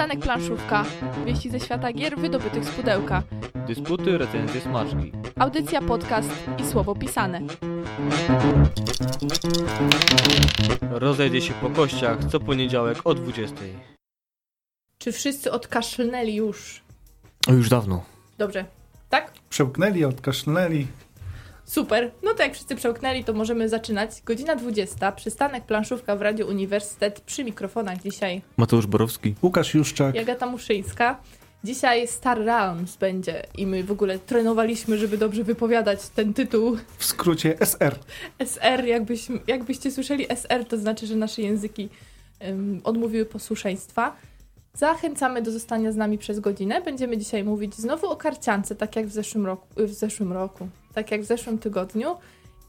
Przystanek Planszówka. Wieści ze świata gier wydobytych z pudełka. Dysputy, recenzje, smaczki. Audycja, podcast i słowo pisane. Rozejdzie się po kościach co poniedziałek o 20. Czy wszyscy odkaszlnęli już? O, już dawno. Dobrze. Tak? Przełknęli, odkaszlnęli. Super. No to jak wszyscy przełknęli, to możemy zaczynać. Godzina 20. Przystanek Planszówka w Radiu Uniwersytet. Przy mikrofonach dzisiaj Mateusz Borowski. Łukasz Juszczak. Jagata Muszyńska. Dzisiaj Star Realms będzie i my w ogóle trenowaliśmy, żeby dobrze wypowiadać ten tytuł. W skrócie SR. SR, jakbyś, jakbyście słyszeli SR, to znaczy, że nasze języki um, odmówiły posłuszeństwa. Zachęcamy do zostania z nami przez godzinę. Będziemy dzisiaj mówić znowu o karciance, tak jak w zeszłym roku, w zeszłym roku, tak jak w zeszłym tygodniu.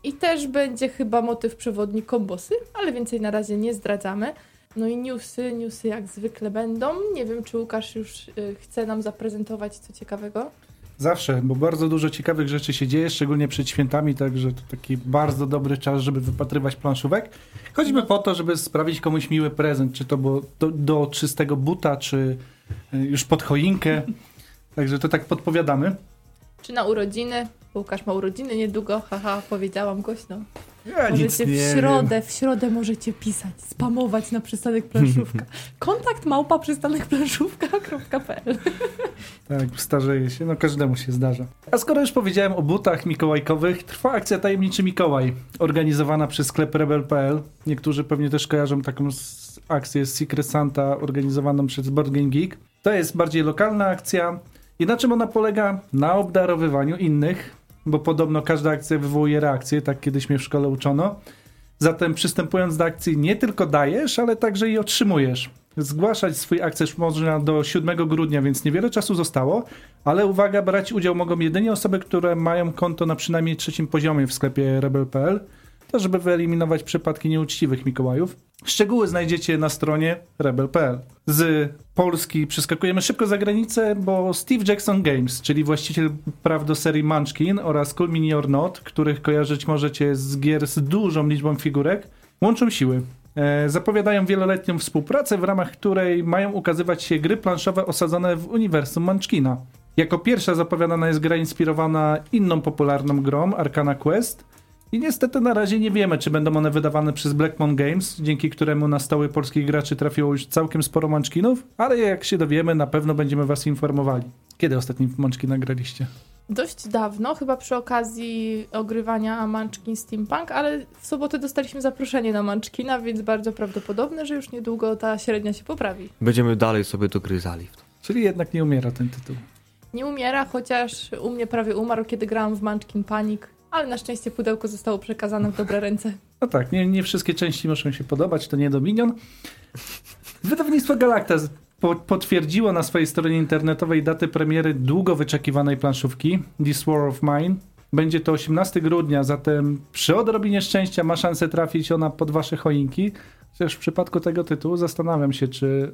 I też będzie chyba motyw przewodni kombosy, ale więcej na razie nie zdradzamy. No i newsy, newsy jak zwykle będą. Nie wiem, czy Łukasz już y, chce nam zaprezentować co ciekawego. Zawsze, bo bardzo dużo ciekawych rzeczy się dzieje, szczególnie przed świętami, także to taki bardzo dobry czas, żeby wypatrywać planszówek. Choćby po to, żeby sprawić komuś miły prezent, czy to było do, do czystego buta, czy y, już pod choinkę. Także to tak podpowiadamy. Czy na urodziny? Łukasz ma urodziny niedługo, haha, powiedziałam głośno. Ja możecie w środę, w środę możecie pisać, spamować na przystanek planszówka. Kontakt małpa przystanek planszówka.pl Tak, starzeje się, no każdemu się zdarza. A skoro już powiedziałem o butach mikołajkowych, trwa akcja Tajemniczy Mikołaj, organizowana przez sklep rebel.pl. Niektórzy pewnie też kojarzą taką akcję Secret Santa organizowaną przez Board Game Geek. To jest bardziej lokalna akcja. I na czym ona polega? Na obdarowywaniu innych, bo podobno każda akcja wywołuje reakcję, tak kiedyś mnie w szkole uczono. Zatem przystępując do akcji nie tylko dajesz, ale także i otrzymujesz. Zgłaszać swój akces można do 7 grudnia, więc niewiele czasu zostało, ale uwaga, brać udział mogą jedynie osoby, które mają konto na przynajmniej trzecim poziomie w sklepie rebel.pl, to żeby wyeliminować przypadki nieuczciwych Mikołajów. Szczegóły znajdziecie na stronie rebel.pl. Z Polski przeskakujemy szybko za granicę, bo Steve Jackson Games, czyli właściciel praw do serii Munchkin oraz Cool Mini or Not, których kojarzyć możecie z gier z dużą liczbą figurek, łączą siły. E, zapowiadają wieloletnią współpracę, w ramach której mają ukazywać się gry planszowe osadzone w uniwersum Munchkina. Jako pierwsza zapowiadana jest gra inspirowana inną popularną grą, Arcana Quest, i niestety na razie nie wiemy, czy będą one wydawane przez Blackmon Games, dzięki któremu na stoły polskich graczy trafiło już całkiem sporo Munchkinów, ale jak się dowiemy, na pewno będziemy was informowali. Kiedy ostatni Munchkina graliście? Dość dawno, chyba przy okazji ogrywania Munchkin Steampunk, ale w sobotę dostaliśmy zaproszenie na Munchkina, więc bardzo prawdopodobne, że już niedługo ta średnia się poprawi. Będziemy dalej sobie to. Czyli jednak nie umiera ten tytuł. Nie umiera, chociaż u mnie prawie umarł, kiedy grałam w Munchkin Panic. Ale na szczęście pudełko zostało przekazane w dobre ręce. No tak, nie, nie wszystkie części muszą się podobać, to nie Dominion. Wydawnictwo Galacta po, potwierdziło na swojej stronie internetowej datę premiery długo wyczekiwanej planszówki This War of Mine. Będzie to 18 grudnia, zatem przy odrobinie szczęścia ma szansę trafić ona pod wasze choinki. Chociaż w przypadku tego tytułu zastanawiam się, czy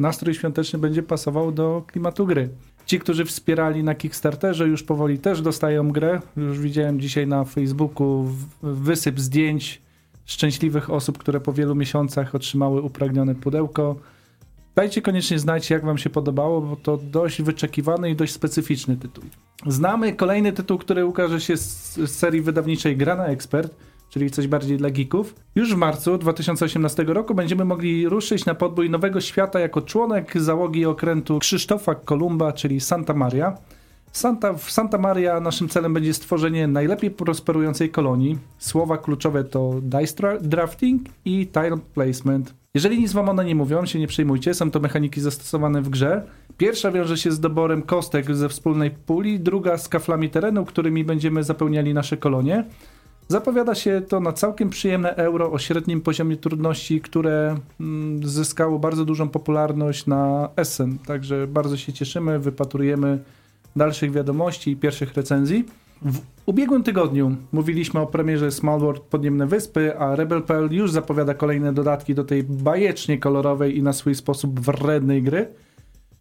nastrój świąteczny będzie pasował do klimatu gry. Ci, którzy wspierali na Kickstarterze, już powoli też dostają grę. Już widziałem dzisiaj na Facebooku wysyp zdjęć szczęśliwych osób, które po wielu miesiącach otrzymały upragnione pudełko. Dajcie koniecznie znać, jak Wam się podobało, bo to dość wyczekiwany i dość specyficzny tytuł. Znamy kolejny tytuł, który ukaże się z serii wydawniczej Grana Expert czyli coś bardziej dla geeków. Już w marcu 2018 roku będziemy mogli ruszyć na podbój nowego świata jako członek załogi okrętu Krzysztofa Kolumba, czyli Santa Maria. Santa, w Santa Maria naszym celem będzie stworzenie najlepiej prosperującej kolonii. Słowa kluczowe to dice drafting i tile placement. Jeżeli nic wam one nie mówią, się nie przejmujcie, są to mechaniki zastosowane w grze. Pierwsza wiąże się z doborem kostek ze wspólnej puli, druga z kaflami terenu, którymi będziemy zapełniali nasze kolonie. Zapowiada się to na całkiem przyjemne euro o średnim poziomie trudności, które mm, zyskało bardzo dużą popularność na Essen. Także bardzo się cieszymy, wypatrujemy dalszych wiadomości i pierwszych recenzji. W ubiegłym tygodniu mówiliśmy o premierze Small World Podniemne Wyspy, a Rebel.pl już zapowiada kolejne dodatki do tej bajecznie kolorowej i na swój sposób wrednej gry.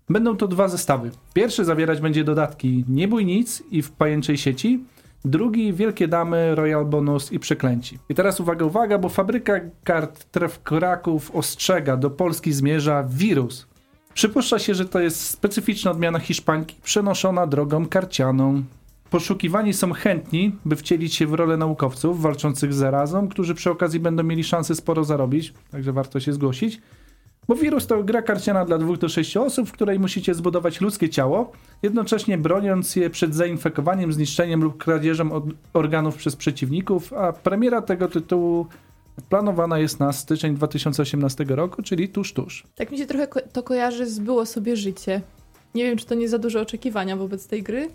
Będą to dwa zestawy. Pierwszy zawierać będzie dodatki Nie bój nic i w pajęczej sieci – Drugi Wielkie Damy, Royal Bonus i Przeklęci. I teraz uwaga, uwaga, bo fabryka kart Tref Kraków ostrzega, do Polski zmierza wirus. Przypuszcza się, że to jest specyficzna odmiana hiszpańki przenoszona drogą karcianą. Poszukiwani są chętni, by wcielić się w rolę naukowców walczących z zarazą, którzy przy okazji będą mieli szansę sporo zarobić, także warto się zgłosić. Bo wirus to gra karciana dla 2 do 6 osób, w której musicie zbudować ludzkie ciało, jednocześnie broniąc je przed zainfekowaniem, zniszczeniem lub kradzieżą organów przez przeciwników, a premiera tego tytułu planowana jest na styczeń 2018 roku, czyli tuż, tuż. Tak mi się trochę ko- to kojarzy z Było sobie życie. Nie wiem, czy to nie za duże oczekiwania wobec tej gry,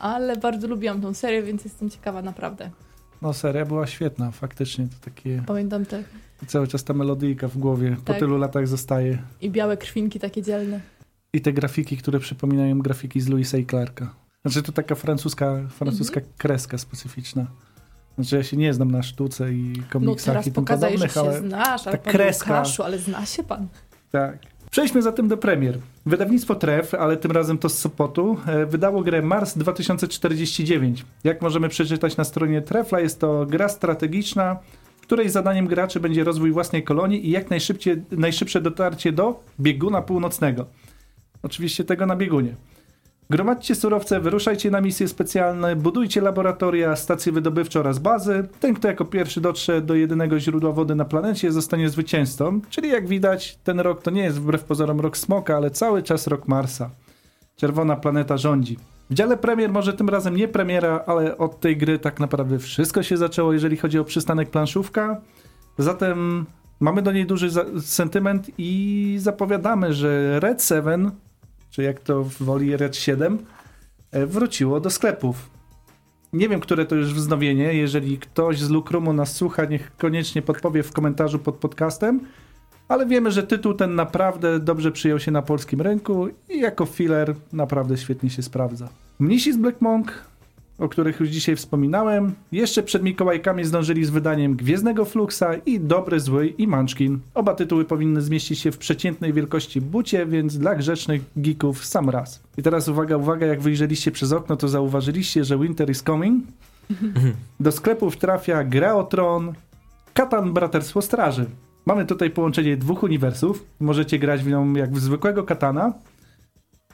ale bardzo lubiłam tą serię, więc jestem ciekawa naprawdę. No seria była świetna, faktycznie to takie Pamiętam te cały czas ta melodyjka w głowie po Tak. tylu latach zostaje. i białe krwinki takie dzielne. I te grafiki, które przypominają grafiki z Louisa i Clarka. Znaczy to taka francuska, francuska Mhm. kreska specyficzna. Znaczy ja się nie znam na sztuce i No komiksach teraz i tym pokazałeś, że podobnych, się ale znasz, ale ta kreska- Łukaszu, ale zna się pan. tak. Przejdźmy zatem do premier. Wydawnictwo Tref, ale tym razem to z Sopotu, e, wydało grę Mars 2049. Jak możemy przeczytać na stronie Trefla, jest to gra strategiczna, której zadaniem graczy będzie rozwój własnej kolonii i jak najszybciej, najszybsze dotarcie do bieguna północnego. Oczywiście tego na biegunie. Gromadźcie surowce, wyruszajcie na misje specjalne, budujcie laboratoria, stacje wydobywcze oraz bazy. Ten, kto jako pierwszy dotrze do jedynego źródła wody na planecie, zostanie zwycięzcą. Czyli jak widać, ten rok to nie jest wbrew pozorom rok Smoka, ale cały czas rok Marsa. Czerwona planeta rządzi. W dziale premier może tym razem nie premiera, ale od tej gry tak naprawdę wszystko się zaczęło, jeżeli chodzi o przystanek planszówka. Zatem mamy do niej duży sentyment i zapowiadamy, że Red 7, czy jak to woli Red 7, e, wróciło do sklepów. Nie wiem, które to już wznowienie. Jeżeli ktoś z Lukrumu nas słucha, niech koniecznie podpowie w komentarzu pod podcastem. Ale wiemy, że tytuł ten naprawdę dobrze przyjął się na polskim rynku i jako filler naprawdę świetnie się sprawdza. Mnisi z Black Monk, o których już dzisiaj wspominałem, jeszcze przed Mikołajkami zdążyli z wydaniem Gwiezdnego Fluxa i Dobry, Zły i Munchkin. Oba tytuły powinny zmieścić się w przeciętnej wielkości bucie, więc dla grzecznych geeków sam raz. I teraz uwaga, uwaga, jak wyjrzeliście przez okno, to zauważyliście, że Winter is coming. Do sklepów trafia Gra o Tron, Katan Braterstwo Straży. Mamy tutaj połączenie dwóch uniwersów. Możecie grać w nią jak w zwykłego Katana.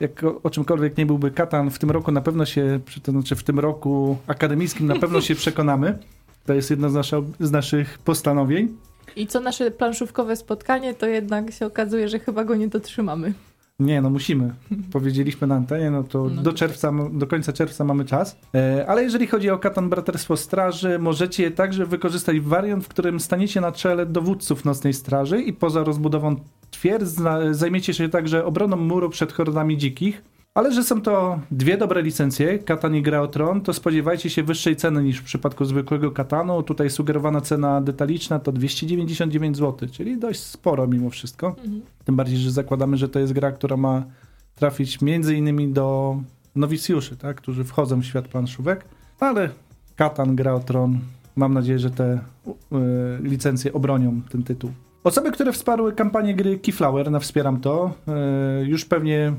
Jak o, o czymkolwiek nie byłby Katan, w tym roku na pewno się, to znaczy w tym roku akademickim na pewno się przekonamy. To jest jedno z, nasza, z naszych postanowień. I co nasze planszówkowe spotkanie, to jednak się okazuje, że chyba go nie dotrzymamy. Nie, no musimy. Powiedzieliśmy na antenie, no to No do czerwca, do końca czerwca mamy czas. E, ale jeżeli chodzi o Katan Braterstwo Straży, możecie także wykorzystać wariant, w którym staniecie na czele dowódców Nocnej Straży i poza rozbudową twierdz zajmiecie się także obroną muru przed hordami dzikich. Ale że są to dwie dobre licencje, Katan i Gra o Tron, to spodziewajcie się wyższej ceny niż w przypadku zwykłego Katanu. Tutaj sugerowana cena detaliczna to 299 zł, czyli dość sporo mimo wszystko. Mhm. Tym bardziej, że zakładamy, że to jest gra, która ma trafić między innymi do nowicjuszy, tak, którzy wchodzą w świat planszówek. Ale Katan, Gra o Tron, mam nadzieję, że te y, licencje obronią ten tytuł. Osoby, które wsparły kampanię gry Keyflower na Wspieram To, y, już pewnie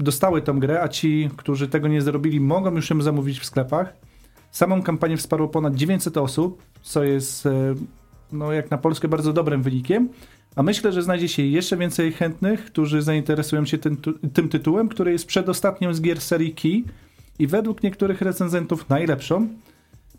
dostały tą grę, a ci, którzy tego nie zrobili, mogą już ją zamówić w sklepach. Samą kampanię wsparło ponad 900 osób, co jest, y, no, jak na Polskę, bardzo dobrym wynikiem. A myślę, że znajdzie się jeszcze więcej chętnych, którzy zainteresują się tym, tym tytułem, który jest przedostatnią z gier serii Key i według niektórych recenzentów najlepszą.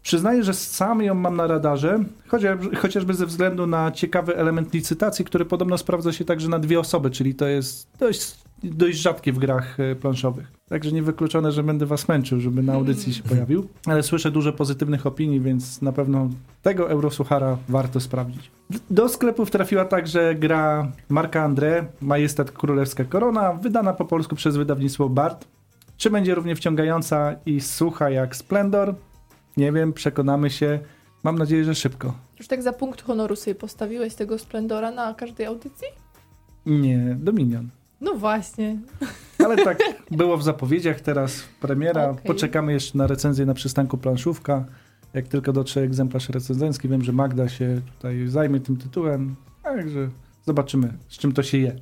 Przyznaję, że sam ją mam na radarze, chociaż, chociażby ze względu na ciekawy element licytacji, który podobno sprawdza się także na dwie osoby, czyli to jest dość, dość rzadkie w grach e, planszowych. Także niewykluczone, że będę was męczył, żeby na audycji się pojawił. Ale słyszę dużo pozytywnych opinii, więc na pewno tego Eurosuchara warto sprawdzić. Do sklepów trafiła także gra Marka André, Majestat Królewska Korona, wydana po polsku przez wydawnictwo Bart. Czy będzie równie wciągająca i sucha jak Splendor? Nie wiem, przekonamy się. Mam nadzieję, że szybko. Już tak za punkt honoru sobie postawiłeś tego Splendora na każdej audycji? Nie, Dominion. No właśnie. Ale tak było w zapowiedziach, teraz premiera. Okej. Poczekamy jeszcze na recenzję na przystanku planszówka. Jak tylko dotrze egzemplarz recenzencki, wiem, że Magda się tutaj zajmie tym tytułem. Także zobaczymy, z czym to się je.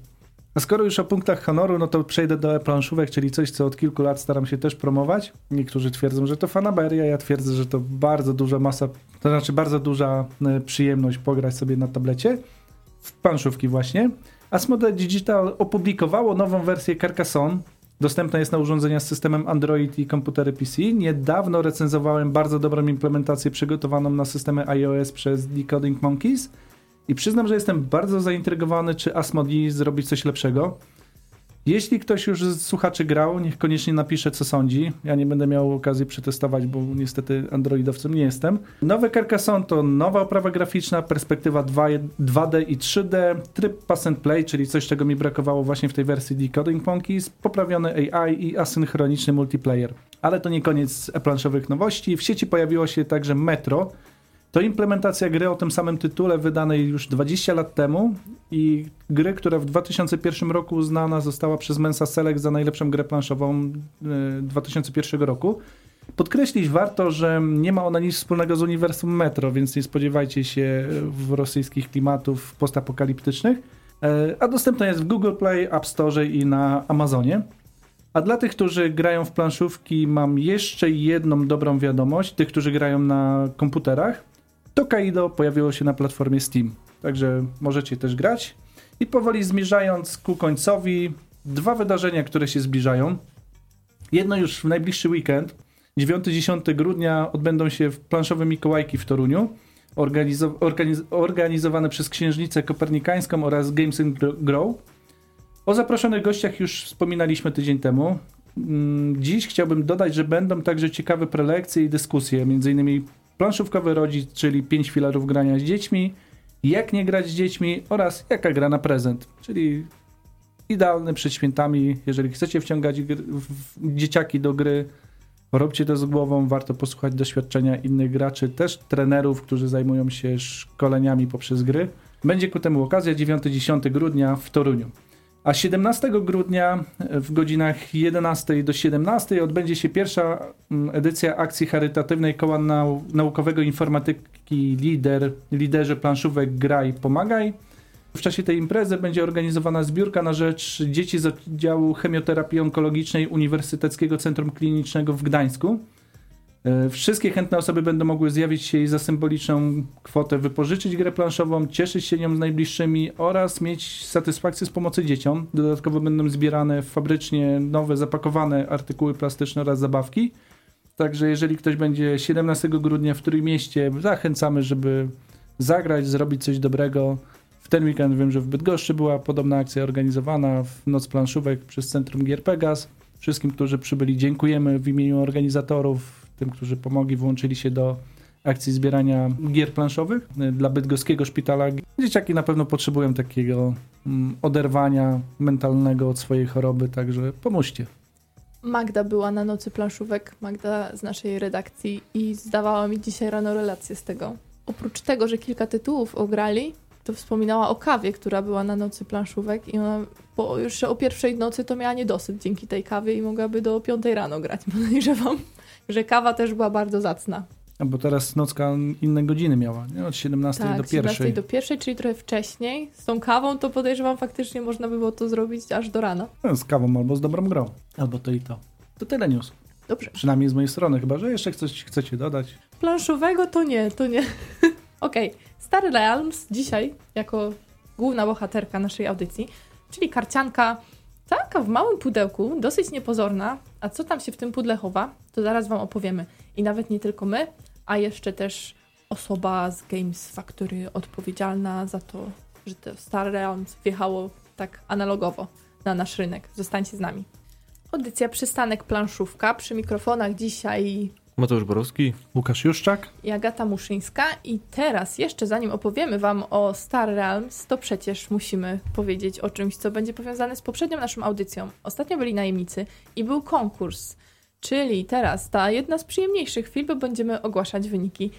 A skoro już o punktach honoru, no to przejdę do e-planszówek, czyli coś, co od kilku lat staram się też promować. Niektórzy twierdzą, że to fanaberia, ja twierdzę, że to bardzo duża masa, to znaczy bardzo duża e, przyjemność pograć sobie na tablecie. W planszówki właśnie. Asmodee Digital opublikowało nową wersję Carcassonne. Dostępna jest na urządzenia z systemem Android i komputery PC. Niedawno recenzowałem bardzo dobrą implementację przygotowaną na systemy iOS przez Decoding Monkeys i przyznam, że jestem bardzo zaintrygowany, czy Asmodee zrobi coś lepszego. Jeśli ktoś już z słuchaczy grał, niech koniecznie napisze, co sądzi. Ja nie będę miał okazji przetestować, bo niestety androidowcem nie jestem. Nowe Carcassonne to nowa oprawa graficzna, perspektywa 2, 2D i 3D, tryb pass and play, czyli coś, czego mi brakowało właśnie w tej wersji Decoding Monkeys, poprawiony AI i asynchroniczny multiplayer. Ale to nie koniec e-planszowych nowości. W sieci pojawiło się także Metro, to implementacja gry o tym samym tytule wydanej już 20 lat temu i gry, która w 2001 roku uznana została przez Mensa Select za najlepszą grę planszową 2001 e, roku. Podkreślić warto, że nie ma ona nic wspólnego z uniwersum Metro, więc nie spodziewajcie się w rosyjskich klimatów postapokaliptycznych. E, a dostępna jest w Google Play, App Store i na Amazonie. A dla tych, którzy grają w planszówki, mam jeszcze jedną dobrą wiadomość. Tych, którzy grają na komputerach, to Kaido pojawiło się na platformie Steam. Także możecie też grać. I powoli zmierzając ku końcowi, dwa wydarzenia, które się zbliżają. Jedno już w najbliższy weekend, 9-10 grudnia odbędą się w planszowe Mikołajki w Toruniu, organizo organiz organizowane przez Księżnicę Kopernikańską oraz Games Grow. O zaproszonych gościach już wspominaliśmy tydzień temu. Mm, dziś chciałbym dodać, że będą także ciekawe prelekcje i dyskusje, m.in planszówkowy rodzic, czyli 5 filarów grania z dziećmi, jak nie grać z dziećmi oraz jaka gra na prezent, czyli idealny przed świętami, jeżeli chcecie wciągać dzieciaki do gry, róbcie to z głową, warto posłuchać doświadczenia innych graczy, też trenerów, którzy zajmują się szkoleniami poprzez gry. Będzie ku temu okazja 9-10 grudnia w Toruniu. A 17 grudnia w godzinach 11 do 17 odbędzie się pierwsza mm, edycja akcji charytatywnej Koła Naukowego Informatyki Lider, Liderzy Planszówek Graj Pomagaj. W czasie tej imprezy będzie organizowana zbiórka na rzecz dzieci z oddziału chemioterapii onkologicznej Uniwersyteckiego Centrum Klinicznego w Gdańsku. E, wszystkie chętne osoby będą mogły zjawić się i za symboliczną kwotę wypożyczyć grę planszową, cieszyć się nią z najbliższymi oraz mieć satysfakcję z pomocy dzieciom. Dodatkowo będą zbierane fabrycznie nowe, zapakowane artykuły plastyczne oraz zabawki. Także jeżeli ktoś będzie 17 grudnia w Trójmieście, zachęcamy, żeby zagrać, zrobić coś dobrego. W ten weekend wiem, że w Bydgoszczy była podobna akcja organizowana w Noc Planszówek przez Centrum Gier Pegas. Wszystkim, którzy przybyli, dziękujemy w imieniu organizatorów, tym, którzy pomogli, włączyli się do akcji zbierania gier planszowych y, dla bydgoskiego szpitala. Dzieciaki na pewno potrzebują takiego mm, oderwania mentalnego od swojej choroby, także pomóżcie. Magda była na nocy planszówek, Magda z naszej redakcji i zdawała mi dzisiaj rano relację z tego. Oprócz tego, że kilka tytułów ograli, to wspominała o kawie, która była na nocy planszówek i ona po, już o pierwszej nocy to miała niedosyt dzięki tej kawie i mogłaby do piątej rano grać, podejrzewam że kawa też była bardzo zacna. A bo teraz nocka inne godziny miała, nie? Od 17 tak, do 1. 17 do 1, czyli trochę wcześniej. Z tą kawą to podejrzewam faktycznie można by było to zrobić aż do rana. No, z kawą albo z dobrą grą. Albo to i to. To tyle news. Dobrze. Przynajmniej z mojej strony, chyba że jeszcze coś chcecie dodać. Planszowego to nie, to nie. Okej, okay. Stary Realms dzisiaj jako główna bohaterka naszej audycji, czyli karcianka Taka w małym pudełku, dosyć niepozorna. A co tam się w tym pudle chowa, to zaraz Wam opowiemy. I nawet nie tylko my, a jeszcze też osoba z Games Factory odpowiedzialna za to, że to Star Realms wjechało tak analogowo na nasz rynek. Zostańcie z nami. Audycja Przystanek Planszówka. Przy mikrofonach dzisiaj Mateusz Borowski, Łukasz Juszczak i Agata Muszyńska. I teraz, jeszcze zanim opowiemy Wam o Star Realms, to przecież musimy powiedzieć o czymś, co będzie powiązane z poprzednią naszą audycją. Ostatnio byli najemnicy i był konkurs, czyli teraz ta jedna z przyjemniejszych chwil, bo będziemy ogłaszać wyniki.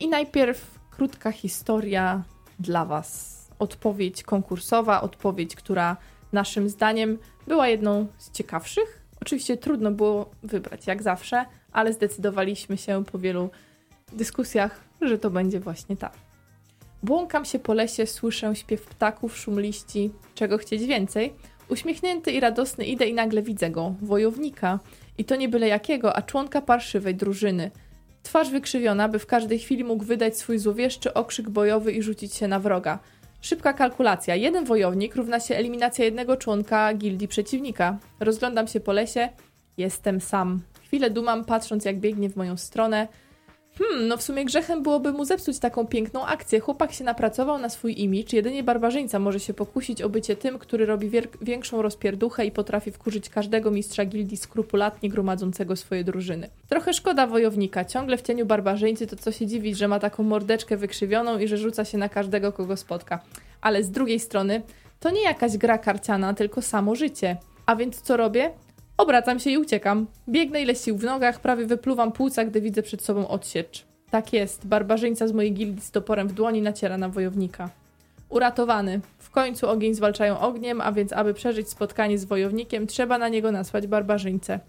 I najpierw krótka historia dla Was. Odpowiedź konkursowa, odpowiedź, która naszym zdaniem była jedną z ciekawszych. Oczywiście trudno było wybrać, jak zawsze, ale zdecydowaliśmy się po wielu dyskusjach, że to będzie właśnie ta. Błąkam się po lesie, słyszę śpiew ptaków, szum liści, czego chcieć więcej. Uśmiechnięty i radosny idę i nagle widzę go, wojownika. I to nie byle jakiego, a członka parszywej drużyny. Twarz wykrzywiona, by w każdej chwili mógł wydać swój złowieszczy okrzyk bojowy i rzucić się na wroga. Szybka kalkulacja. Jeden wojownik równa się eliminacja jednego członka gildii przeciwnika. Rozglądam się po lesie. Jestem sam. Chwilę dumam, patrząc jak biegnie w moją stronę. Hmm, no w sumie grzechem byłoby mu zepsuć taką piękną akcję. Chłopak się napracował na swój imidż. Jedynie barbarzyńca może się pokusić o bycie tym, który robi większą rozpierduchę i potrafi wkurzyć każdego mistrza gildii skrupulatnie gromadzącego swoje drużyny. Trochę szkoda wojownika. Ciągle w cieniu barbarzyńcy to co się dziwić, że ma taką mordeczkę wykrzywioną i że rzuca się na każdego, kogo spotka. Ale z drugiej strony, to nie jakaś gra karciana, tylko samo życie. A więc co robię? Obracam się i uciekam. Biegnę ile sił w nogach, prawie wypluwam płuca, gdy widzę przed sobą odsiecz. Tak jest, barbarzyńca z mojej gildii z toporem w dłoni naciera na wojownika. Uratowany. W końcu ogień zwalczają ogniem, a więc aby przeżyć spotkanie z wojownikiem, trzeba na niego nasłać barbarzyńcę.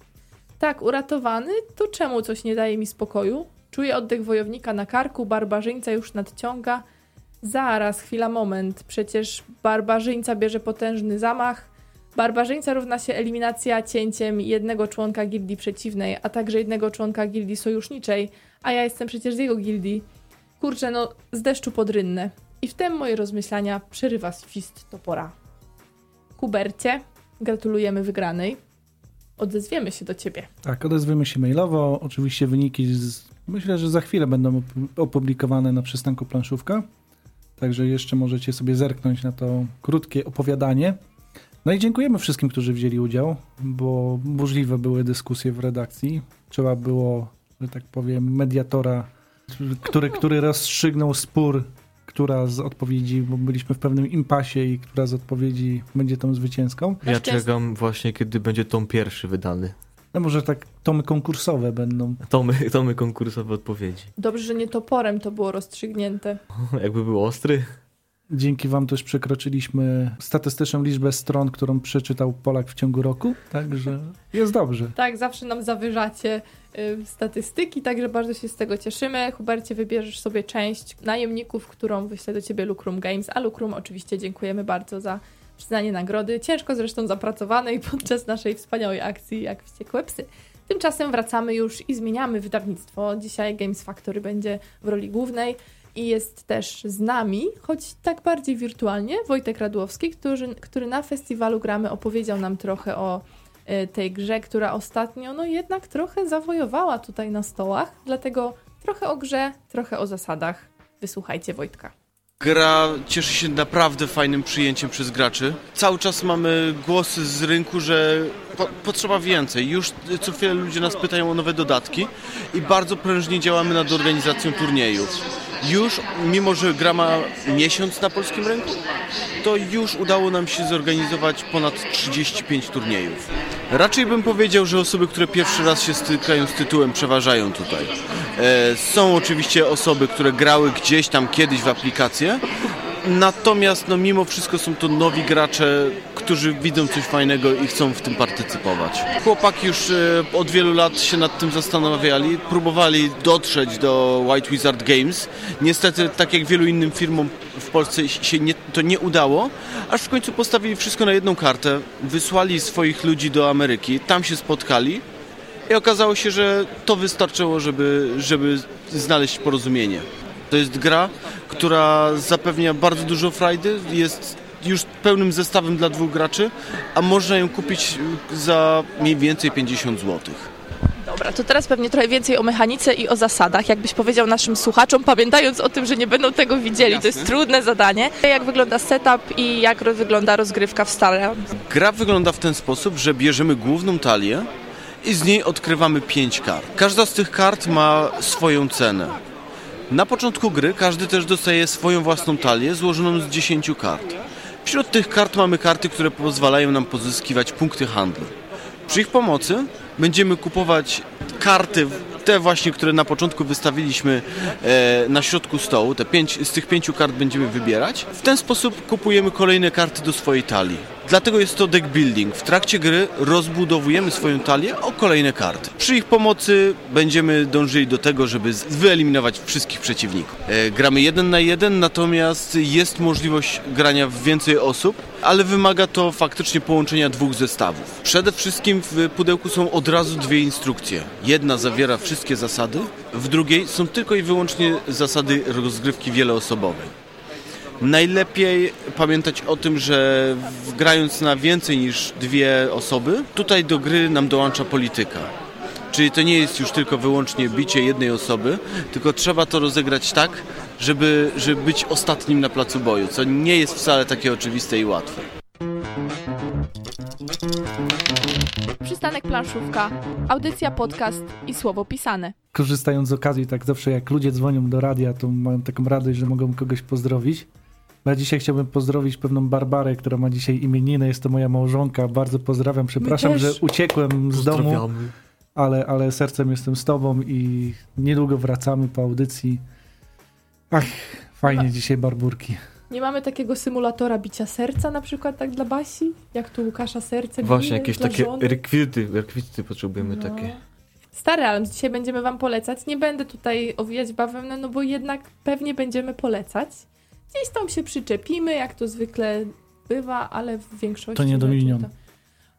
Tak, uratowany? To czemu coś nie daje mi spokoju? Czuję oddech wojownika na karku, barbarzyńca już nadciąga. Zaraz, chwila, moment. Przecież barbarzyńca bierze potężny zamach. Barbarzyńca równa się eliminacja cięciem jednego członka gildii przeciwnej, a także jednego członka gildii sojuszniczej, a ja jestem przecież z jego gildii. Kurczę, no z deszczu pod. I wtem moje rozmyślania przerywa swist topora. Kubercie, gratulujemy wygranej. Odezwiemy się do ciebie. Tak, odezwiemy się mailowo. Oczywiście wyniki z, myślę, że za chwilę będą opublikowane na przystanku planszówka. Także jeszcze możecie sobie zerknąć na to krótkie opowiadanie. No i dziękujemy wszystkim, którzy wzięli udział, bo możliwe były dyskusje w redakcji. Trzeba było, że tak powiem, mediatora, który, który rozstrzygnął spór, która z odpowiedzi, bo byliśmy w pewnym impasie i która z odpowiedzi będzie tą zwycięską. Ja czekam właśnie, kiedy będzie tom pierwszy wydany. No może tak tomy konkursowe będą. Tomy, tomy konkursowe odpowiedzi. Dobrze, że nie toporem to było rozstrzygnięte. Jakby był ostry. Dzięki Wam też przekroczyliśmy statystyczną liczbę stron, którą przeczytał Polak w ciągu roku, także jest dobrze. Tak, zawsze nam zawyżacie y, statystyki, także bardzo się z tego cieszymy. Hubercie, wybierzesz sobie część najemników, którą wyślę do Ciebie Lucrum Games, a Lucrum oczywiście dziękujemy bardzo za przyznanie nagrody, ciężko zresztą zapracowanej podczas naszej wspaniałej akcji jak Wściekłe Psy. Tymczasem wracamy już i zmieniamy wydawnictwo. Dzisiaj Games Factory będzie w roli głównej i jest też z nami, choć tak bardziej wirtualnie, Wojtek Radłowski, który, który na festiwalu Gramy opowiedział nam trochę o y, tej grze, która ostatnio no jednak trochę zawojowała tutaj na stołach, dlatego trochę o grze, trochę o zasadach. Wysłuchajcie Wojtka. Gra cieszy się naprawdę fajnym przyjęciem przez graczy. Cały czas mamy głosy z rynku, że po, potrzeba więcej. Już co chwilę ludzie nas pytają o nowe dodatki i bardzo prężnie działamy nad organizacją turniejów już, mimo że gra ma miesiąc na polskim rynku, to już udało nam się zorganizować ponad 35 turniejów. Raczej bym powiedział, że osoby, które pierwszy raz się stykają z tytułem, przeważają tutaj. E, są oczywiście osoby, które grały gdzieś tam kiedyś w aplikację, Natomiast no, mimo wszystko są to nowi gracze, którzy widzą coś fajnego i chcą w tym partycypować. Chłopaki już e, od wielu lat się nad tym zastanawiali, próbowali dotrzeć do White Wizard Games. Niestety, tak jak wielu innym firmom w Polsce się nie, to nie udało, aż w końcu postawili wszystko na jedną kartę, wysłali swoich ludzi do Ameryki, tam się spotkali i okazało się, że to wystarczyło, żeby, żeby znaleźć porozumienie. To jest gra, która zapewnia bardzo dużo frajdy, jest już pełnym zestawem dla dwóch graczy, a można ją kupić za mniej więcej 50 zł. Dobra, to teraz pewnie trochę więcej o mechanice i o zasadach. Jakbyś powiedział naszym słuchaczom, pamiętając o tym, że nie będą tego widzieli, Jasne. to jest trudne zadanie. Jak wygląda setup i jak wygląda rozgrywka w stale? Gra wygląda w ten sposób, że bierzemy główną talię i z niej odkrywamy pięć kart. Każda z tych kart ma swoją cenę. Na początku gry każdy też dostaje swoją własną talię złożoną z 10 kart. Wśród tych kart mamy karty, które pozwalają nam pozyskiwać punkty handlu. Przy ich pomocy będziemy kupować karty, te właśnie, które na początku wystawiliśmy e, na środku stołu. Te pięć, z tych pięciu kart będziemy wybierać. W ten sposób kupujemy kolejne karty do swojej talii. Dlatego jest to deck building. W trakcie gry rozbudowujemy swoją talię o kolejne karty. Przy ich pomocy będziemy dążyli do tego, żeby wyeliminować wszystkich przeciwników. E, gramy jeden na jeden, natomiast jest możliwość grania w więcej osób, ale wymaga to faktycznie połączenia dwóch zestawów. Przede wszystkim w pudełku są od razu dwie instrukcje. Jedna zawiera wszystkie zasady, w drugiej są tylko i wyłącznie zasady rozgrywki wieloosobowej. Najlepiej pamiętać o tym, że grając na więcej niż dwie osoby, tutaj do gry nam dołącza polityka. Czyli to nie jest już tylko wyłącznie bicie jednej osoby, tylko trzeba to rozegrać tak, żeby, żeby być ostatnim na placu boju, co nie jest wcale takie oczywiste i łatwe. Przystanek planszówka, audycja, podcast i słowo pisane. Korzystając z okazji, tak zawsze jak ludzie dzwonią do radia, to mają taką radość, że mogą kogoś pozdrowić. Ja dzisiaj chciałbym pozdrowić pewną Barbarę, która ma dzisiaj imieniny, jest to moja małżonka. Bardzo pozdrawiam, przepraszam, że uciekłem z domu, ale, ale sercem jestem z tobą i niedługo wracamy po audycji. Ach, fajnie dzisiaj Barburki. Nie mamy takiego symulatora bicia serca na przykład tak dla Basi? Jak tu Łukasza serce Właśnie jakieś takie żony? rekwizyty, rekwizyty potrzebujemy No. takie. Stary, ale dzisiaj będziemy wam polecać. Nie będę tutaj owijać bawełnę, no bo jednak pewnie będziemy polecać. Gdzieś tam się przyczepimy, jak to zwykle bywa, ale w większości... To nie raczej Dominion. To...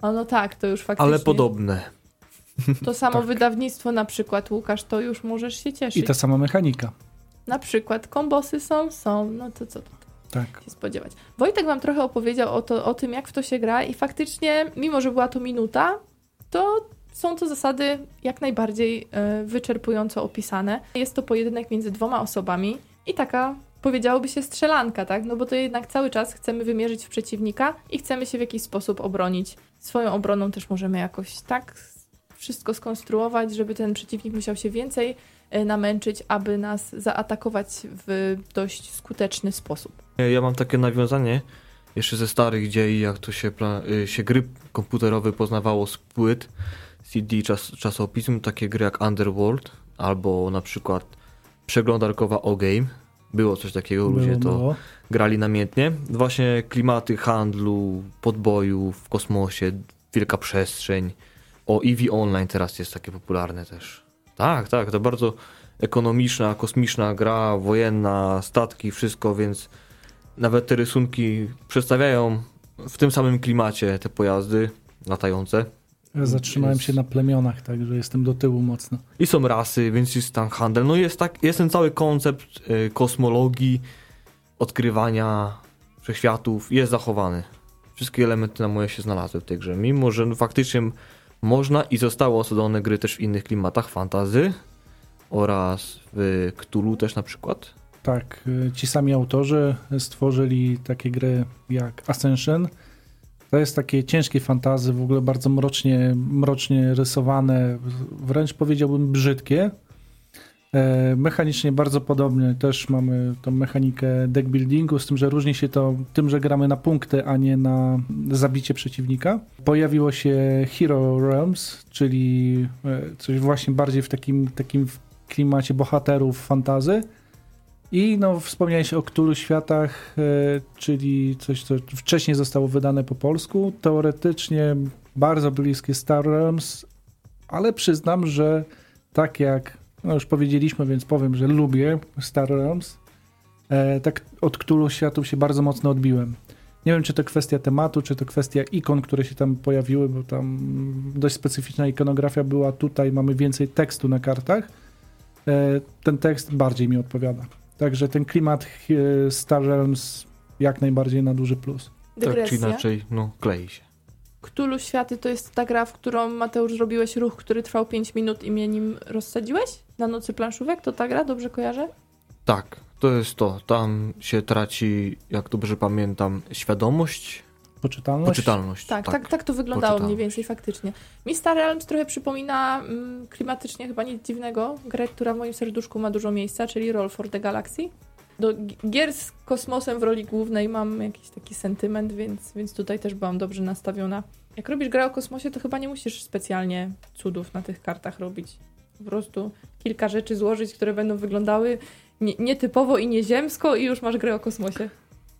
O, no tak, to już faktycznie. Ale podobne. To samo Tak. wydawnictwo na przykład, Łukasz, to już możesz się cieszyć. I ta sama mechanika. Na przykład kombosy są, są, no to co tu Tak. się spodziewać. Wojtek wam trochę opowiedział o, to, o tym, jak w to się gra i faktycznie, mimo że była to minuta, to są to zasady jak najbardziej e, wyczerpująco opisane. Jest to pojedynek między dwoma osobami i taka, powiedziałoby się, strzelanka, tak? No bo to jednak cały czas chcemy wymierzyć w przeciwnika i chcemy się w jakiś sposób obronić. Swoją obroną też możemy jakoś tak wszystko skonstruować, żeby ten przeciwnik musiał się więcej e, namęczyć, aby nas zaatakować w dość skuteczny sposób. Ja mam takie nawiązanie jeszcze ze starych dziei, jak to się, y, się gry komputerowe poznawało z płyt, CD, czas, czasopism, takie gry jak Underworld albo na przykład przeglądarkowa O-Game. Było coś takiego, ludzie Było, to było. grali namiętnie. Właśnie klimaty handlu, podboju w kosmosie, wielka przestrzeń. O, EV Online teraz jest takie popularne też. Tak, tak, to bardzo ekonomiczna, kosmiczna gra, wojenna, statki, wszystko, więc nawet te rysunki przedstawiają w tym samym klimacie te pojazdy latające. Ja zatrzymałem Jest- się na plemionach, także jestem do tyłu mocno. I są rasy, więc jest tam handel. No jest, tak, jest ten cały koncept y, kosmologii, odkrywania wszechświatów, jest zachowany. Wszystkie elementy na moje się znalazły w tej grze. Mimo, że no, faktycznie można i zostały osadzone gry też w innych klimatach fantazy oraz w Cthulhu też na przykład. Tak, y, ci sami autorzy stworzyli takie gry jak Ascension. To jest takie ciężkie fantazy, w ogóle bardzo mrocznie, mrocznie rysowane, wręcz powiedziałbym brzydkie. E, Mechanicznie bardzo podobnie, też mamy tą mechanikę deck buildingu, z tym, że różni się to tym, że gramy na punkty, a nie na zabicie przeciwnika. Pojawiło się Hero Realms, czyli e, coś właśnie bardziej w takim, takim klimacie bohaterów fantazy. I no, wspomniałeś o Cthulhu Światach, e, czyli coś, co wcześniej zostało wydane po polsku. Teoretycznie bardzo bliskie Star Realms, ale przyznam, że tak jak no już powiedzieliśmy, więc powiem, że lubię Star Realms, e, tak od Cthulhu Światów się bardzo mocno odbiłem. Nie wiem, czy to kwestia tematu, czy to kwestia ikon, które się tam pojawiły, bo tam dość specyficzna ikonografia była. Tutaj mamy więcej tekstu na kartach. E, Ten tekst bardziej mi odpowiada. Także ten klimat e, Star Realms jak najbardziej na duży plus. Tak czy Dygresja. inaczej, no klei się. Cthulhu Światy to jest ta gra, w którą Mateusz zrobiłeś ruch, który trwał 5 minut i mnie nim rozsadziłeś? Na nocy planszówek? To ta gra? Dobrze kojarzę? Tak, to jest to. Tam się traci, jak dobrze pamiętam, świadomość, Poczytalność? poczytalność. Tak, tak, tak, to wyglądało mniej więcej faktycznie. Mi Star Realms trochę przypomina mm, klimatycznie chyba nic dziwnego grę, która w moim serduszku ma dużo miejsca, czyli Roll for the Galaxy. Do gi- gier z kosmosem w roli głównej mam jakiś taki sentyment, więc, więc tutaj też byłam dobrze nastawiona. Jak robisz grę o kosmosie, to chyba nie musisz specjalnie cudów na tych kartach robić. Po prostu kilka rzeczy złożyć, które będą wyglądały nie- nietypowo i nieziemsko i już masz grę o kosmosie.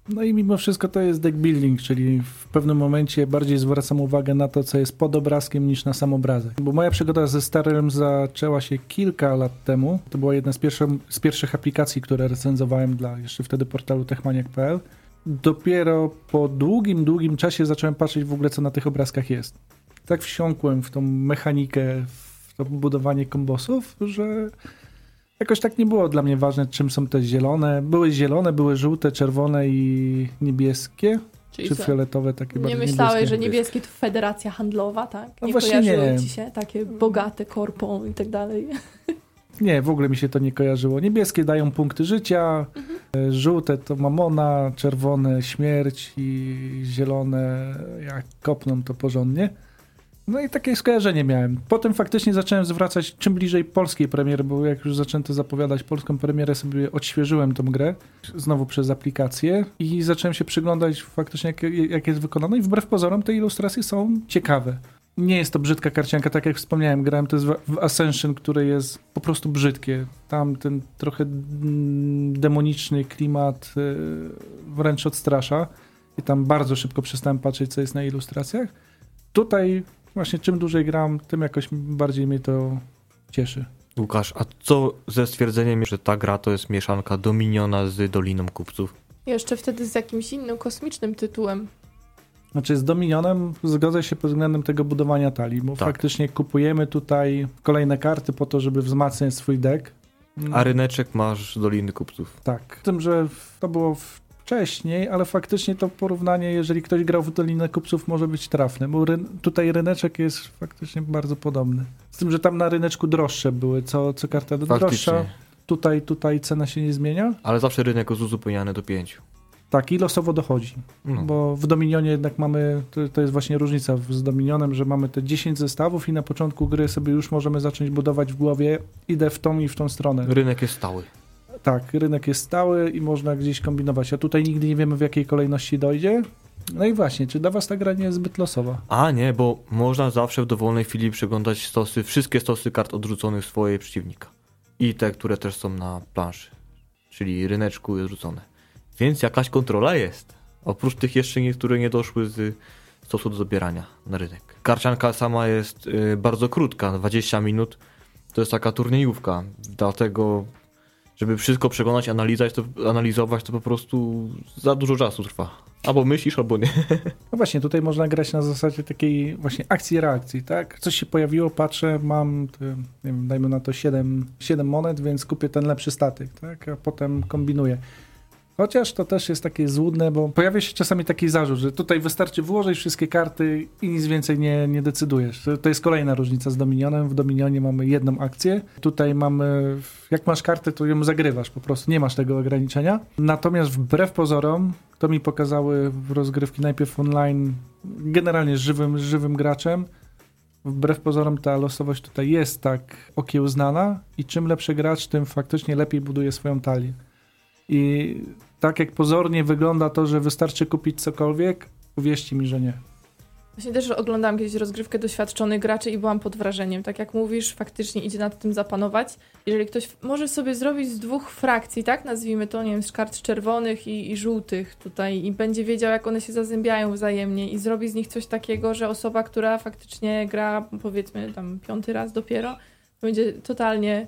No i mimo wszystko to jest deck building, czyli w pewnym momencie bardziej zwracam uwagę na to, co jest pod obrazkiem niż na sam obrazek. Bo moja przygoda ze Starem zaczęła się kilka lat temu. To była jedna z, pierwszych z pierwszych aplikacji, które recenzowałem dla jeszcze wtedy portalu techmaniak.pl. Dopiero po długim, długim czasie zacząłem patrzeć w ogóle, co na tych obrazkach jest. Tak wsiąkłem w tą mechanikę, w to budowanie kombosów, że jakoś tak nie było dla mnie ważne, czym są te zielone. Były zielone, były żółte, czerwone i niebieskie, Czyli czy co? fioletowe, takie Nie bardziej myślałeś, niebieskie. że niebieskie to federacja handlowa, tak? No Nie właśnie kojarzyły nie. ci się takie bogate korpą i tak dalej. Nie, w ogóle mi się to nie kojarzyło. Niebieskie dają punkty życia, Mhm. e, żółte to mamona, czerwone śmierć i zielone jak kopną to porządnie. No i takie skojarzenie miałem. Potem faktycznie zacząłem zwracać czym bliżej polskiej premiery, bo jak już zaczęto zapowiadać polską premierę, sobie odświeżyłem tą grę znowu przez aplikację i zacząłem się przyglądać faktycznie jak, jak jest wykonane i wbrew pozorom te ilustracje są ciekawe. Nie jest to brzydka karcianka, tak jak wspomniałem, grałem to jest w- Ascension, które jest po prostu brzydkie. Tam ten trochę mm, demoniczny klimat y, wręcz odstrasza i tam bardzo szybko przestałem patrzeć, co jest na ilustracjach. Tutaj właśnie czym dłużej gram, tym jakoś bardziej mnie to cieszy. Łukasz, a co ze stwierdzeniem, że ta gra to jest mieszanka Dominiona z Doliną Kupców? Jeszcze wtedy z jakimś innym kosmicznym tytułem. Znaczy z Dominionem zgodzę się pod względem tego budowania talii, bo Tak. faktycznie kupujemy tutaj kolejne karty po to, żeby wzmacniać swój deck. A ryneczek masz Doliny Kupców. Tak. Z tym, że to było wcześniej, ale faktycznie to porównanie, jeżeli ktoś grał w Dolinę Kupców, może być trafne, bo ryn- tutaj ryneczek jest faktycznie bardzo podobny. Z tym, że tam na ryneczku droższe były, co, co karta droższa. Faktycznie. Tutaj, tutaj cena się nie zmienia. Ale zawsze rynek jest uzupełniany do pięciu. Tak, i losowo dochodzi. No. Bo w Dominionie jednak mamy, to, to jest właśnie różnica z Dominionem, że mamy te 10 zestawów i na początku gry sobie już możemy zacząć budować w głowie, idę w tą i w tą stronę. Rynek jest stały. Tak, rynek jest stały i można gdzieś kombinować, a tutaj nigdy nie wiemy w jakiej kolejności dojdzie. No i właśnie, czy dla was ta gra nie jest zbyt losowa? A nie, bo można zawsze w dowolnej chwili przeglądać stosy, wszystkie stosy kart odrzuconych swojej przeciwnika. I te, które też są na planszy. Czyli ryneczku jest rzucone. Więc jakaś kontrola jest. Oprócz tych jeszcze niektóre nie doszły z stosu do zabierania na rynek. Karcianka sama jest y, bardzo krótka, 20 minut. To jest taka turniejówka. Dlatego, żeby wszystko przeglądać, analizować to, analizować, to po prostu za dużo czasu trwa. Albo myślisz, albo nie. No właśnie, tutaj można grać na zasadzie takiej właśnie akcji-reakcji, tak? Coś się pojawiło, patrzę, mam, nie wiem, dajmy na to 7, 7 monet, więc kupię ten lepszy statek, tak? A potem kombinuję. Chociaż to też jest takie złudne, bo pojawia się czasami taki zarzut, że tutaj wystarczy włożyć wszystkie karty i nic więcej nie, nie decydujesz. To- jest kolejna różnica z Dominionem. W Dominionie mamy jedną akcję. Tutaj mamy, jak masz kartę, to ją zagrywasz po prostu, nie masz tego ograniczenia. Natomiast wbrew pozorom, to mi pokazały rozgrywki najpierw online, generalnie z żywym, żywym graczem, wbrew pozorom ta losowość tutaj jest tak okiełznana i czym lepszy gracz, tym faktycznie lepiej buduje swoją talię. I tak jak pozornie wygląda to, że wystarczy kupić cokolwiek, uwierzcie mi, że nie. Właśnie też oglądałam kiedyś rozgrywkę doświadczonych graczy i byłam pod wrażeniem. Tak jak mówisz, faktycznie idzie nad tym zapanować. Jeżeli ktoś może sobie zrobić z dwóch frakcji, tak nazwijmy to, nie wiem, z kart czerwonych i, i żółtych tutaj i będzie wiedział, jak one się zazębiają wzajemnie i zrobi z nich coś takiego, że osoba, która faktycznie gra, powiedzmy tam piąty raz dopiero, będzie totalnie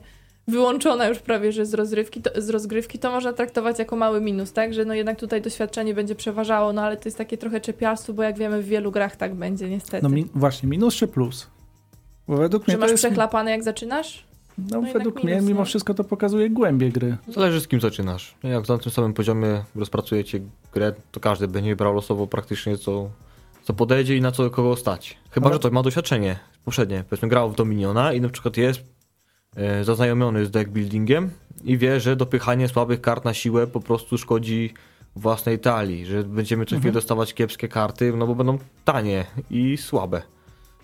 wyłączona już prawie, że z rozgrywki, to, z rozgrywki, to można traktować jako mały minus, tak? Że no jednak tutaj doświadczenie będzie przeważało, no ale to jest takie trochę czepialstwo, bo jak wiemy w wielu grach tak będzie niestety. No mi, właśnie, minus czy plus? Bo według mnie to masz jest... przeklapane jak zaczynasz? No, no według mnie minus, mimo no. wszystko to pokazuje głębie gry. Zależy z kim zaczynasz. Jak na tym samym poziomie rozpracujecie grę, to każdy będzie brał losowo praktycznie co, co podejdzie i na co kogo stać. Chyba, Ale- że ktoś ma doświadczenie poprzednie. Powiedzmy grał w Dominiona i na przykład jest zaznajomiony z deck buildingiem i wie, że dopychanie słabych kart na siłę po prostu szkodzi własnej talii, że będziemy co chwilę Mhm. dostawać kiepskie karty, no bo będą tanie i słabe.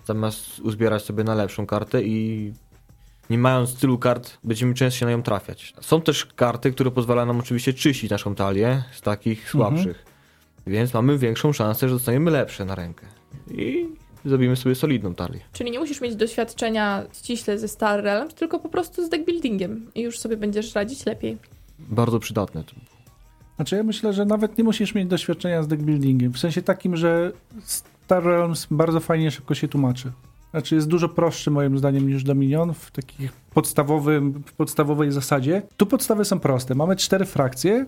Zamiast uzbierać sobie na lepszą kartę i nie mając tylu kart, będziemy często na nią trafiać. Są też karty, które pozwalają nam oczywiście czyścić naszą talię z takich słabszych. Więc mamy większą szansę, że dostaniemy lepsze na rękę. I zrobimy sobie solidną talię. Czyli nie musisz mieć doświadczenia ściśle ze Star Realms, tylko po prostu z deckbuildingiem i już sobie będziesz radzić lepiej. Bardzo przydatne. to. Znaczy ja myślę, że nawet nie musisz mieć doświadczenia z deckbuildingiem. W sensie takim, że Star Realms bardzo fajnie szybko się tłumaczy. Znaczy jest dużo prostszy moim zdaniem niż Dominion w takich podstawowym, w podstawowej zasadzie. Tu podstawy są proste. Mamy cztery frakcje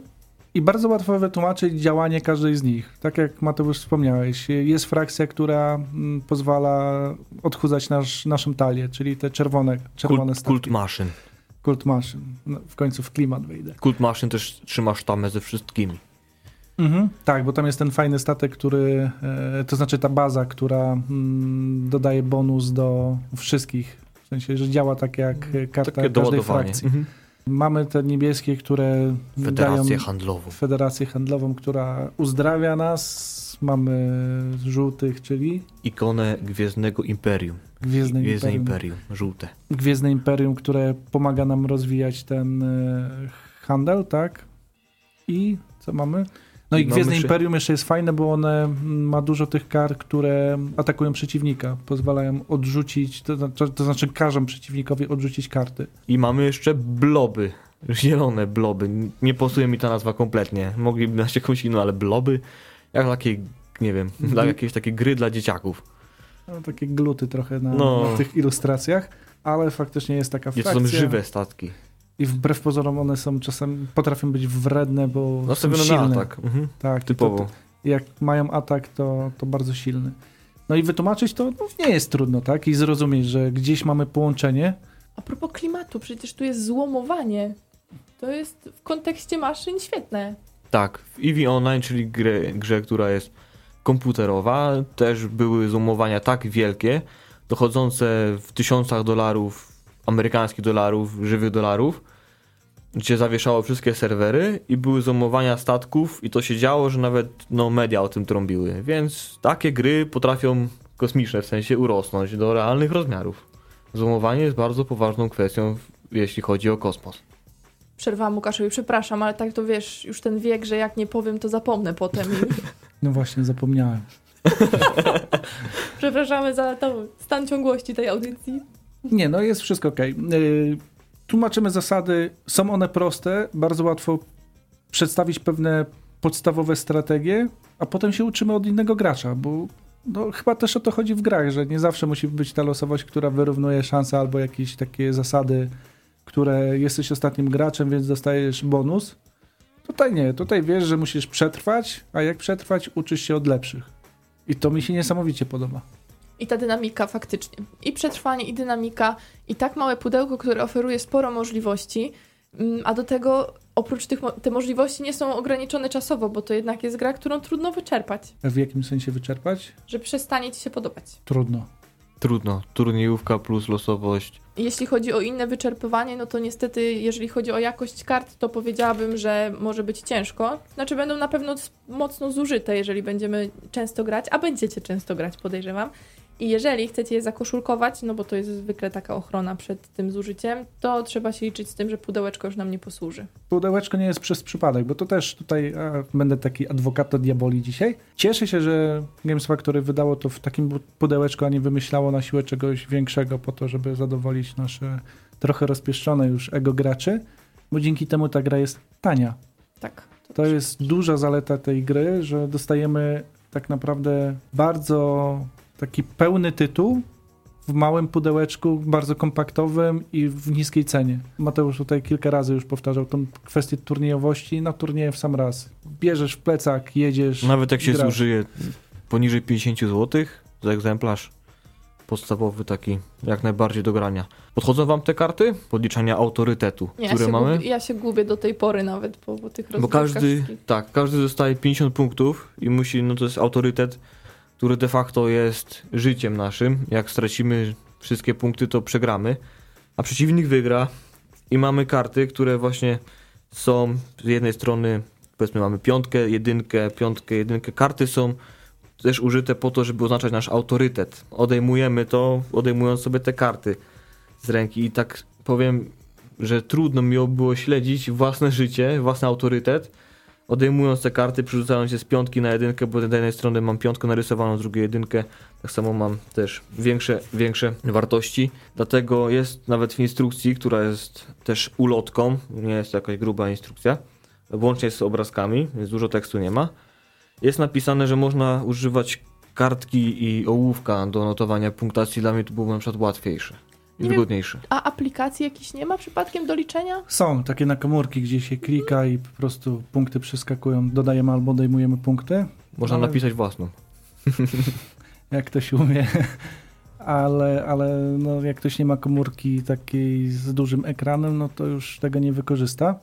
i bardzo łatwo wytłumaczyć działanie każdej z nich. Tak jak Mateusz wspomniałeś, jest frakcja, która mm, pozwala odchudzać nasz, naszą talię, czyli te czerwone, czerwone Kult, kult maszyn. Kult Maszyn. No, w końcu w klimat wyjdę. Kult Maszyn też trzyma sztamę ze wszystkimi. Mhm, tak, bo tam jest ten fajny statek, który, e, to znaczy ta baza, która mm, dodaje bonus do wszystkich. W sensie, że działa tak jak karta Takie każdej doładowanie. frakcji. Mhm. Mamy te niebieskie, które Federację dają handlową. federację handlową, która uzdrawia nas. Mamy żółtych, czyli Ikonę Gwiezdnego Imperium. Gwiezdne, Gwiezdne Imperium. Imperium. Żółte. Gwiezdne Imperium, które pomaga nam rozwijać ten e, handel, tak? I co mamy? No i, mamy Gwiezdne Imperium jeszcze jest fajne, bo one mm, ma dużo tych kar, które atakują przeciwnika, pozwalają odrzucić, to, znaczy- to znaczy każą przeciwnikowi odrzucić karty. I mamy jeszcze bloby. Zielone bloby. Nie pasuje mi ta nazwa kompletnie. Mogliby dać jakąś inną, ale bloby? Jak takie, nie wiem, Mhm. dla jakiejś takiej gry dla dzieciaków. No, takie gluty trochę na, No. na tych ilustracjach, ale faktycznie jest taka frakcja. to są żywe statki. I wbrew pozorom one są czasem, potrafią być wredne, bo No są sobie na silne. atak. Mhm. Tak, Typowo. To, to, jak mają atak, to, to bardzo silny. No i wytłumaczyć to no, nie jest trudno, tak? I zrozumieć, że gdzieś mamy połączenie. A propos klimatu, przecież tu jest złomowanie. To jest w kontekście maszyn świetne. Tak, w EVE Online, czyli grę, grze, która jest komputerowa, też były zoomowania tak wielkie, dochodzące w tysiącach dolarów, amerykańskich dolarów, żywych dolarów, gdzie zawieszało wszystkie serwery i były zoomowania statków i to się działo, że nawet no, media o tym trąbiły. Więc takie gry potrafią kosmiczne w sensie urosnąć do realnych rozmiarów. Zoomowanie jest bardzo poważną kwestią, jeśli chodzi o kosmos. Przerwałam Łukaszowi, przepraszam, ale tak to wiesz, już ten wiek, że jak nie powiem, to zapomnę potem. No właśnie, zapomniałem. przepraszamy za tą stan ciągłości tej audycji. Nie, no jest wszystko ok. Tłumaczymy zasady, są one proste, bardzo łatwo przedstawić pewne podstawowe strategie, a potem się uczymy od innego gracza, bo no, chyba też o to chodzi w grach, że nie zawsze musi być ta losowość, która wyrównuje szanse albo jakieś takie zasady, które jesteś ostatnim graczem, więc dostajesz bonus. Tutaj nie, tutaj wiesz, że musisz przetrwać, a jak przetrwać, uczysz się od lepszych. I to mi się niesamowicie podoba. I ta dynamika faktycznie. I przetrwanie, i dynamika, i tak małe pudełko, które oferuje sporo możliwości, mm, a do tego oprócz tych, te możliwości nie są ograniczone czasowo, bo to jednak jest gra, którą trudno wyczerpać, W jakim sensie wyczerpać? że przestanie ci się podobać. Trudno. Trudno. Turniejówka plus losowość. Jeśli chodzi o inne wyczerpywanie, no to niestety, jeżeli chodzi o jakość kart, to powiedziałabym, że może być ciężko. Znaczy, będą na pewno mocno zużyte, jeżeli będziemy często grać, a będziecie często grać, podejrzewam. I jeżeli chcecie je zakoszulkować, no bo to jest zwykle taka ochrona przed tym zużyciem, to trzeba się liczyć z tym, że pudełeczko już nam nie posłuży. pudełeczko nie jest przez przypadek, bo to też tutaj a, będę taki adwokat diaboli dzisiaj. Cieszę się, że Games Factory wydało to w takim pudełeczku, a nie wymyślało na siłę czegoś większego po to, żeby zadowolić nasze trochę rozpieszczone już ego graczy, bo dzięki temu ta gra jest tania. Tak. To też- jest duża zaleta tej gry, że dostajemy tak naprawdę bardzo taki pełny tytuł w małym pudełeczku, bardzo kompaktowym i w niskiej cenie. Mateusz tutaj kilka razy już powtarzał tą kwestię turniejowości. Na turnieje w sam raz. Bierzesz w plecak, jedziesz. Nawet jak się grasz. zużyje poniżej 50 zł za egzemplarz podstawowy taki, jak najbardziej do grania. Podchodzą wam te karty podliczania autorytetu, ja które mamy? gubię, ja się gubię do tej pory nawet po, po tych Bo rozgrywkach każdy, wszystkich. tak, każdy dostaje 50 punktów i musi, no to jest autorytet, który de facto jest życiem naszym. Jak stracimy wszystkie punkty, to przegramy, a przeciwnik wygra i mamy karty, które właśnie są z jednej strony, powiedzmy mamy piątkę, jedynkę, piątkę, jedynkę. Karty są też użyte po to, żeby oznaczać nasz autorytet. Odejmujemy to, odejmując sobie te karty z ręki i tak powiem, że trudno mi było śledzić własne życie, własny autorytet, odejmując te karty, przerzucając je z piątki na jedynkę, bo z jednej strony mam piątkę narysowaną, z drugiej jedynkę, tak samo mam też większe, większe wartości, dlatego jest nawet w instrukcji, która jest też ulotką, nie jest to jakaś gruba instrukcja, łącznie z obrazkami, więc dużo tekstu nie ma, jest napisane, że można używać kartki i ołówka do notowania punktacji, dla mnie to było na przykład łatwiejsze Nie wiem, wygodniejsze. A aplikacji jakichś nie ma przypadkiem do liczenia? Są takie na komórki, gdzie się klika i po prostu punkty przeskakują. Dodajemy albo odejmujemy punkty. Można Ale- napisać własną. jak ktoś umie. ale, ale no, jak ktoś nie ma komórki takiej z dużym ekranem, no to już tego nie wykorzysta.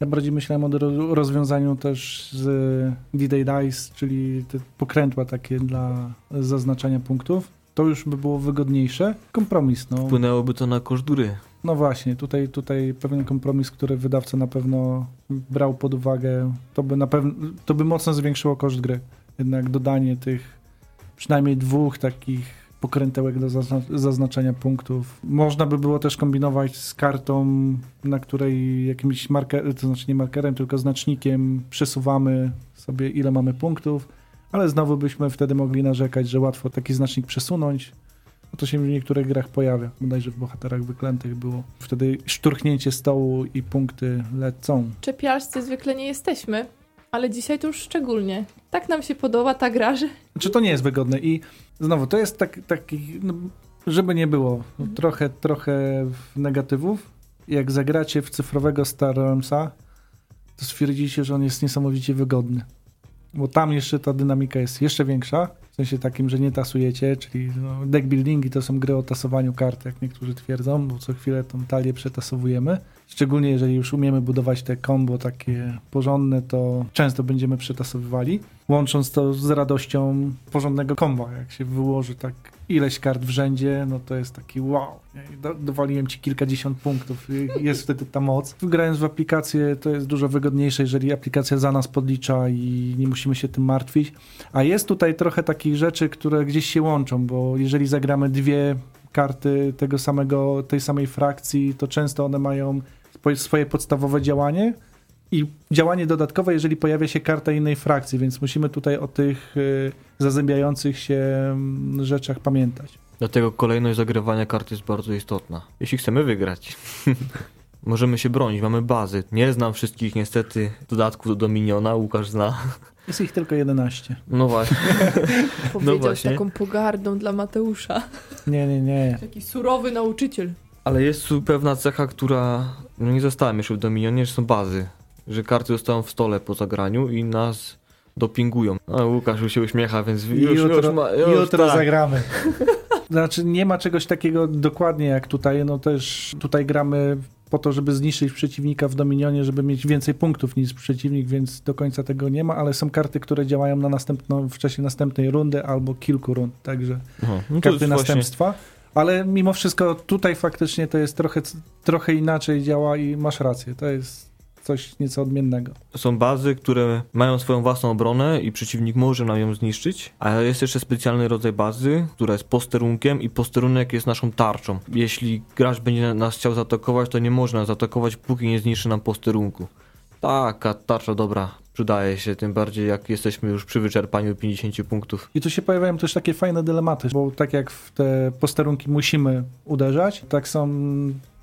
Ja bardziej myślałem o ro- rozwiązaniu też z D-Day Dice, czyli te pokrętła takie dla zaznaczania punktów. To już by było wygodniejsze. Kompromis, no. Wpłynęłoby to na koszt gry. No właśnie, tutaj, tutaj pewien kompromis, który wydawca na pewno brał pod uwagę, to by na pewno, to by mocno zwiększyło koszt gry. Jednak dodanie tych przynajmniej dwóch takich pokrętełek do zazna- zaznaczenia punktów. Można by było też kombinować z kartą, na której jakimś markerem, to znaczy nie markerem, tylko znacznikiem przesuwamy sobie ile mamy punktów, ale znowu byśmy wtedy mogli narzekać, że łatwo taki znacznik przesunąć. No to się w niektórych grach pojawia. Bodajże w bohaterach wyklętych było. Wtedy szturchnięcie stołu i punkty lecą. Czepialscy zwykle nie jesteśmy, ale dzisiaj to już szczególnie. Tak nam się podoba ta gra, że Czy to nie jest wygodne? I znowu, to jest tak, taki, no, żeby nie było, no, trochę, trochę negatywów. Jak zagracie w cyfrowego Star Realmsa, to stwierdzicie, że on jest niesamowicie wygodny. Bo tam jeszcze ta dynamika jest jeszcze większa, w sensie takim, że nie tasujecie, czyli no, deck buildingi to są gry o tasowaniu kart, jak niektórzy twierdzą, bo co chwilę tą talię przetasowujemy. Szczególnie jeżeli już umiemy budować te combo takie porządne, to często będziemy przetasowywali. Łącząc to z radością porządnego komba, jak się wyłoży tak ileś kart w rzędzie, no to jest taki wow. Do, dowaliłem ci kilkadziesiąt punktów, jest wtedy ta moc. Grając w aplikację to jest dużo wygodniejsze, jeżeli aplikacja za nas podlicza i nie musimy się tym martwić. A jest tutaj trochę takich rzeczy, które gdzieś się łączą, bo jeżeli zagramy dwie karty tego samego, tej samej frakcji, to często one mają swoje podstawowe działanie i działanie dodatkowe, jeżeli pojawia się karta innej frakcji, więc musimy tutaj o tych y, zazębiających się mm, rzeczach pamiętać. Dlatego kolejność zagrywania kart jest bardzo istotna. Jeśli chcemy wygrać. Możemy się bronić, mamy bazy. Nie znam wszystkich niestety dodatków do Dominiona, Łukasz zna. Jest ich tylko 11. No właśnie. powiedział z właśnie. taką pogardą dla Mateusza. Nie, nie, nie. Taki surowy nauczyciel. Ale jest tu pewna cecha, która no nie zostałem jeszcze w Dominionie, że są bazy. Że karty zostają w stole po zagraniu i nas dopingują. A Łukasz już się uśmiecha, więc już, jutro, już, ma, już jutro tak. zagramy. Znaczy nie ma czegoś takiego dokładnie jak tutaj, no też tutaj gramy po to, żeby zniszczyć przeciwnika w Dominionie, żeby mieć więcej punktów niż przeciwnik, więc do końca tego nie ma, ale są karty, które działają na następną, w czasie następnej rundy albo kilku rund, także Aha, no to karty jest właśnie, następstwa. Ale mimo wszystko tutaj faktycznie to jest trochę, trochę inaczej działa i masz rację, to jest coś nieco odmiennego. są bazy, które mają swoją własną obronę i przeciwnik może nam ją zniszczyć, a jest jeszcze specjalny rodzaj bazy, która jest posterunkiem i posterunek jest naszą tarczą. Jeśli gracz będzie nas chciał zaatakować, to nie można zaatakować, póki nie zniszczy nam posterunku. Taka tarcza dobra, przydaje się, tym bardziej jak jesteśmy już przy wyczerpaniu 50 punktów. I tu się pojawiają też takie fajne dylematy, bo tak jak w te posterunki musimy uderzać, tak są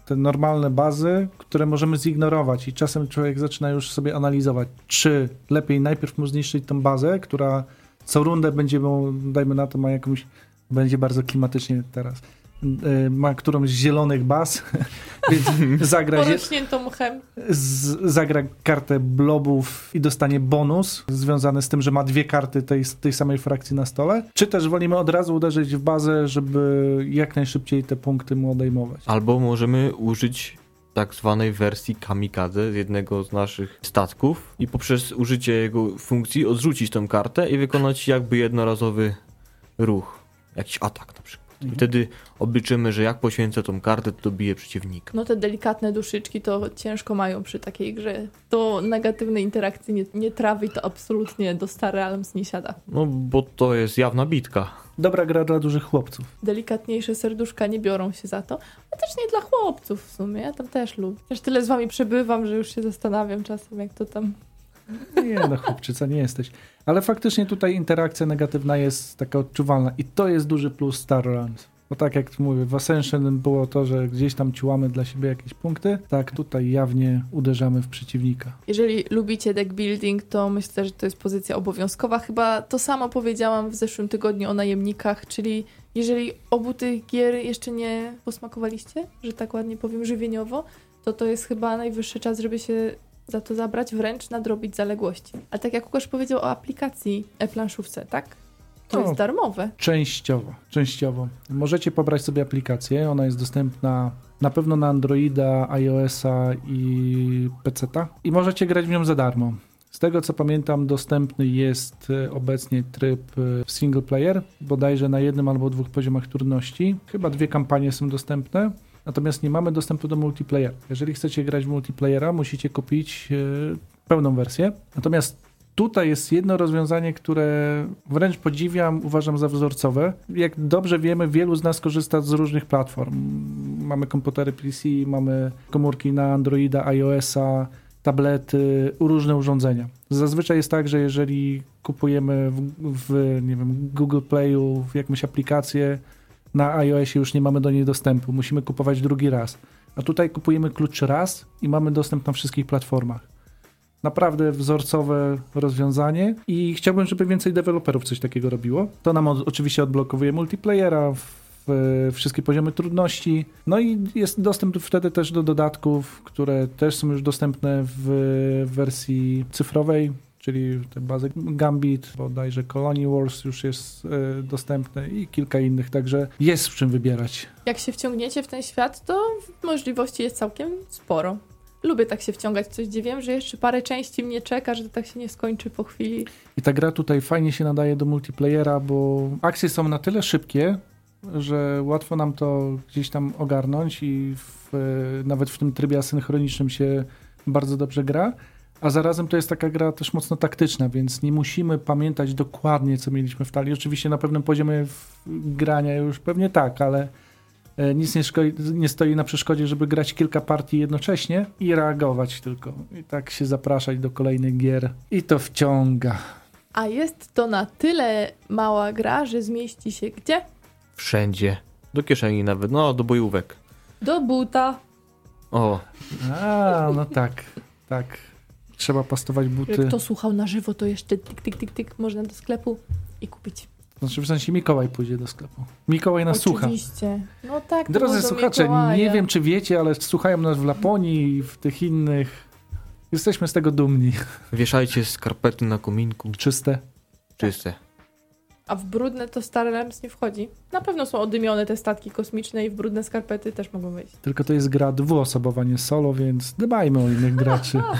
te normalne bazy, które możemy zignorować i czasem człowiek zaczyna już sobie analizować, czy lepiej najpierw mu zniszczyć tą bazę, która co rundę będzie, dajmy na to, ma jakąś, będzie bardzo klimatycznie teraz, ma którąś z zielonych baz, więc zagra, z, zagra kartę blobów i dostanie bonus związany z tym, że ma dwie karty tej, tej samej frakcji na stole, czy też wolimy od razu uderzyć w bazę, żeby jak najszybciej te punkty mu odejmować. Albo możemy użyć tak zwanej wersji kamikadze z jednego z naszych statków i poprzez użycie jego funkcji odrzucić tą kartę i wykonać jakby jednorazowy ruch. Jakiś atak na przykład. I wtedy obliczymy, że jak poświęcę tą kartę, to bije przeciwnika. No te delikatne duszyczki to ciężko mają przy takiej grze. To negatywnej interakcji nie, nie trawi, to absolutnie do Star Realms nie siada. No bo to jest jawna bitka. Dobra gra dla dużych chłopców. Delikatniejsze serduszka nie biorą się za to. A też nie dla chłopców w sumie, ja tam też lubię. Też tyle z wami przebywam, że już się zastanawiam czasem, jak to tam... Nie no, chłopczyca nie jesteś. Ale faktycznie tutaj interakcja negatywna jest taka odczuwalna i to jest duży plus Star. Bo tak jak mówię, w Ascension było to, że gdzieś tam ciłamy dla siebie jakieś punkty, tak tutaj jawnie uderzamy w przeciwnika. Jeżeli lubicie deck building, to myślę, że to jest pozycja obowiązkowa. Chyba to samo powiedziałam w zeszłym tygodniu o najemnikach, czyli jeżeli obu tych gier jeszcze nie posmakowaliście, że tak ładnie powiem żywieniowo, to to jest chyba najwyższy czas, żeby się za to zabrać, wręcz nadrobić zaległości. A tak jak Łukasz powiedział o aplikacji e-planszówce, tak? To No. jest darmowe. Częściowo, częściowo. Możecie pobrać sobie aplikację, ona jest dostępna na pewno na Androida, iOS-a i PC-ta i możecie grać w nią za darmo. Z tego co pamiętam, dostępny jest e, obecnie tryb e, single player, bodajże na jednym albo dwóch poziomach trudności. Chyba dwie kampanie są dostępne, natomiast nie mamy dostępu do multiplayera. Jeżeli chcecie grać w multiplayera, musicie kupić e, pełną wersję. Natomiast Tutaj jest jedno rozwiązanie, które wręcz podziwiam, uważam za wzorcowe. Jak dobrze wiemy, wielu z nas korzysta z różnych platform. Mamy komputery PC, mamy komórki na Androida, iOS-a, tablety, różne urządzenia. Zazwyczaj jest tak, że jeżeli kupujemy w, w nie wiem, Google Playu jakąś aplikację, na iOSie już nie mamy do niej dostępu. Musimy kupować drugi raz. A tutaj kupujemy klucz raz i mamy dostęp na wszystkich platformach naprawdę wzorcowe rozwiązanie i chciałbym, żeby więcej deweloperów coś takiego robiło. To nam od, oczywiście odblokowuje multiplayera, w, w, wszystkie poziomy trudności. No i jest dostęp wtedy też do dodatków, które też są już dostępne w wersji cyfrowej. Czyli te bazy Gambit, bodajże Colony Wars już jest e, dostępne i kilka innych, także jest w czym wybierać. Jak się wciągniecie w ten świat, to możliwości jest całkiem sporo. Lubię tak się wciągać coś, gdzie wiem, że jeszcze parę części mnie czeka, że to tak się nie skończy po chwili. I ta gra tutaj fajnie się nadaje do multiplayera, bo akcje są na tyle szybkie, że łatwo nam to gdzieś tam ogarnąć i w, nawet w tym trybie asynchronicznym się bardzo dobrze gra. A zarazem to jest taka gra też mocno taktyczna, więc nie musimy pamiętać dokładnie, co mieliśmy w talii. Oczywiście na pewnym poziomie grania już pewnie tak, ale e, nic nie, nie, stoi na przeszkodzie, żeby grać kilka partii jednocześnie i reagować tylko. I tak się zapraszać do kolejnych gier. I to wciąga. A jest to na tyle mała gra, że zmieści się gdzie? Wszędzie. Do kieszeni nawet, no do bojówek. Do buta. O. A, no tak, tak. Trzeba pastować buty. Jak kto słuchał na żywo, to jeszcze tyk, tyk, tyk, tyk, można do sklepu i kupić. Znaczy w sensie Mikołaj pójdzie do sklepu. Mikołaj nas Oczywiście. słucha. Oczywiście. No tak. Drodzy słuchacze, Mikołaja. nie wiem czy wiecie, ale słuchają nas w Laponii i w tych innych. Jesteśmy z tego dumni. Wieszajcie skarpety na kominku. Czyste. Czyste. A w brudne to Star Realms nie wchodzi. Na pewno są odymione te statki kosmiczne i w brudne skarpety też mogą wejść. Tylko to jest gra dwuosobowa, nie solo, więc dbajmy o innych graczy.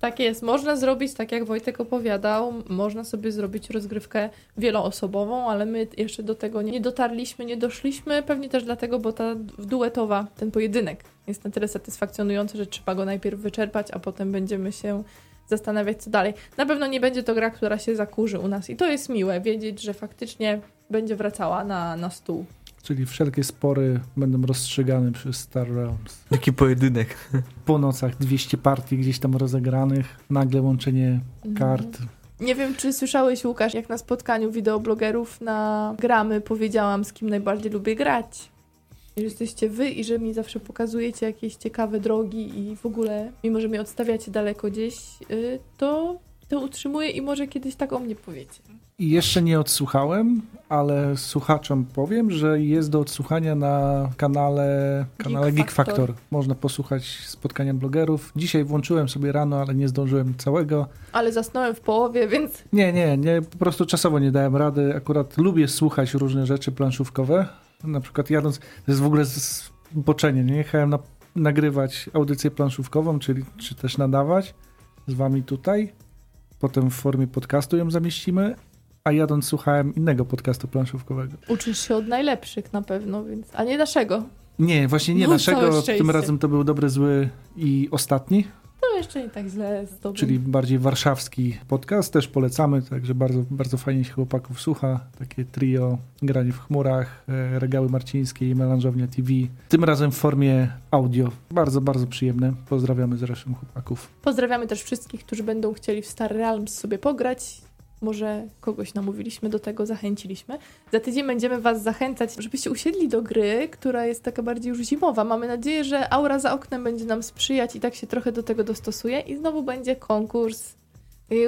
tak jest. Można zrobić, tak jak Wojtek opowiadał, można sobie zrobić rozgrywkę wieloosobową, ale my jeszcze do tego nie dotarliśmy, nie doszliśmy. Pewnie też dlatego, bo ta duetowa, ten pojedynek jest na tyle satysfakcjonujący, że trzeba go najpierw wyczerpać, a potem będziemy się zastanawiać, co dalej. Na pewno nie będzie to gra, która się zakurzy u nas i to jest miłe, wiedzieć, że faktycznie będzie wracała na, na stół. Czyli wszelkie spory będą rozstrzygane przez Star Realms. Jaki pojedynek. Po nocach 200 partii gdzieś tam rozegranych, nagle łączenie kart. Nie wiem, czy słyszałeś, Łukasz, jak na spotkaniu wideoblogerów na gramy powiedziałam, z kim najbardziej lubię grać. Że jesteście wy i że mi zawsze pokazujecie jakieś ciekawe drogi i w ogóle, mimo że mnie odstawiacie daleko gdzieś, yy, to to utrzymuję i może kiedyś tak o mnie powiecie. I jeszcze nie odsłuchałem, ale słuchaczom powiem, że jest do odsłuchania na kanale, kanale Geek, Geek Factor. Factor. Można posłuchać spotkania blogerów. Dzisiaj włączyłem sobie rano, ale nie zdążyłem całego. Ale zasnąłem w połowie, więc... Nie, nie, nie, po prostu czasowo nie dałem rady. Akurat lubię słuchać różne rzeczy planszówkowe. Na przykład jadąc, to jest w ogóle zboczenie, nie? Jechałem na, nagrywać audycję planszówkową, czyli czy też nadawać z wami tutaj. Potem w formie podcastu ją zamieścimy, a jadąc słuchałem innego podcastu planszówkowego. Uczysz się od najlepszych na pewno, więc a nie naszego. Nie, właśnie nie no, naszego. Tym razem to był dobry, zły i ostatni. To jeszcze nie tak źle z tobą. Czyli bardziej warszawski podcast, też polecamy, także bardzo, bardzo fajnie się chłopaków słucha. Takie trio, granie w chmurach, e, regały marcińskie i melanżownia TV. Tym razem w formie audio. Bardzo, bardzo przyjemne. Pozdrawiamy zresztą chłopaków. Pozdrawiamy też wszystkich, którzy będą chcieli w Star Realms sobie pograć. Może kogoś namówiliśmy do tego, zachęciliśmy. Za tydzień będziemy Was zachęcać, żebyście usiedli do gry, która jest taka bardziej już zimowa. Mamy nadzieję, że aura za oknem będzie nam sprzyjać i tak się trochę do tego dostosuje. I znowu będzie konkurs.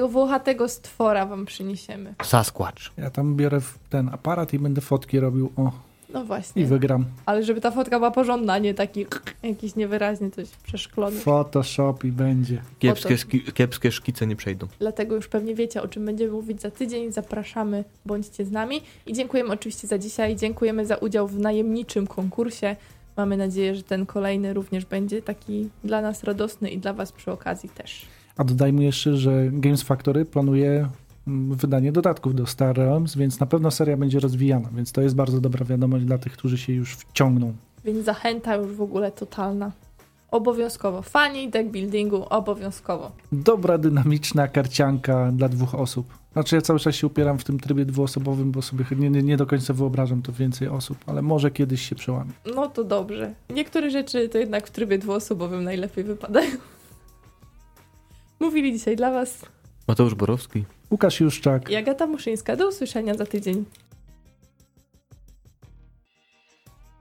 Włochatego stwora Wam przyniesiemy. Sasquatch. Ja tam biorę ten aparat i będę fotki robił. O. No i właśnie. wygram. Ale żeby ta fotka była porządna, a nie taki jakiś niewyraźnie coś przeszklony. Photoshop i będzie. Kiepskie, ski, kiepskie szkice nie przejdą. Dlatego już pewnie wiecie, o czym będziemy mówić za tydzień. Zapraszamy, bądźcie z nami. I dziękujemy oczywiście za dzisiaj. Dziękujemy za udział w najemniczym konkursie. Mamy nadzieję, że ten kolejny również będzie taki dla nas radosny i dla Was przy okazji też. A dodajmy jeszcze, że Games Factory planuje wydanie dodatków do Star Realms, więc na pewno seria będzie rozwijana, więc to jest bardzo dobra wiadomość dla tych, którzy się już wciągną. Więc zachęta już w ogóle totalna. Obowiązkowo. Fani deck buildingu obowiązkowo. Dobra, dynamiczna karcianka dla dwóch osób. Znaczy ja cały czas się upieram w tym trybie dwuosobowym, bo sobie nie, nie, nie do końca wyobrażam to więcej osób, ale może kiedyś się przełamie. No to dobrze. Niektóre rzeczy to jednak w trybie dwuosobowym najlepiej wypadają. Mówili dzisiaj dla Was Mateusz Borowski. Łukasz Juszczak. i Agata Muszyńska. Do usłyszenia za tydzień.